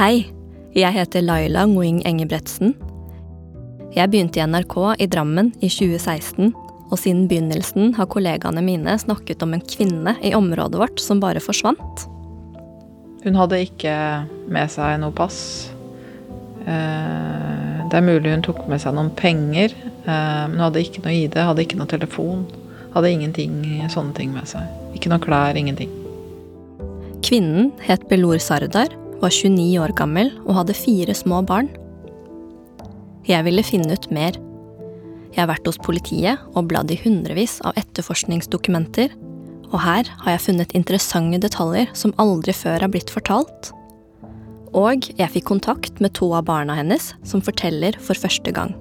Hei, jeg heter Laila Nguing Engebretsen. Jeg begynte i NRK i Drammen i 2016, og siden begynnelsen har kollegaene mine snakket om en kvinne i området vårt som bare forsvant. Hun hadde ikke med seg noe pass. Eh, det er mulig hun tok med seg noen penger, eh, men hun hadde ikke noe ID, hadde ikke noe telefon. Hadde ingenting sånne ting med seg. Ikke noe klær, ingenting. Kvinnen het Belor Sardar, var 29 år gammel og hadde fire små barn. Jeg ville finne ut mer. Jeg har vært hos politiet og bladd i hundrevis av etterforskningsdokumenter, og her har jeg funnet interessante detaljer som aldri før er blitt fortalt. Og jeg fikk kontakt med to av barna hennes, som forteller for første gang.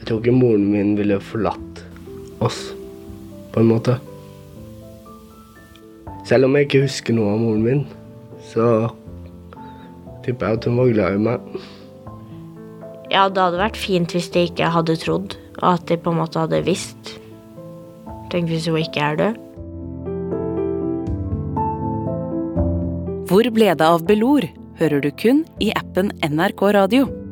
Jeg tror ikke moren min ville forlatt oss, på en måte. Selv om jeg ikke husker noe av moren min, så tipper jeg at hun var glad i meg. Ja, det hadde vært fint hvis de ikke hadde trodd, og at de på en måte hadde visst. Tenk hvis hun ikke er død. Hvor ble det av Belor? hører du kun i appen NRK Radio.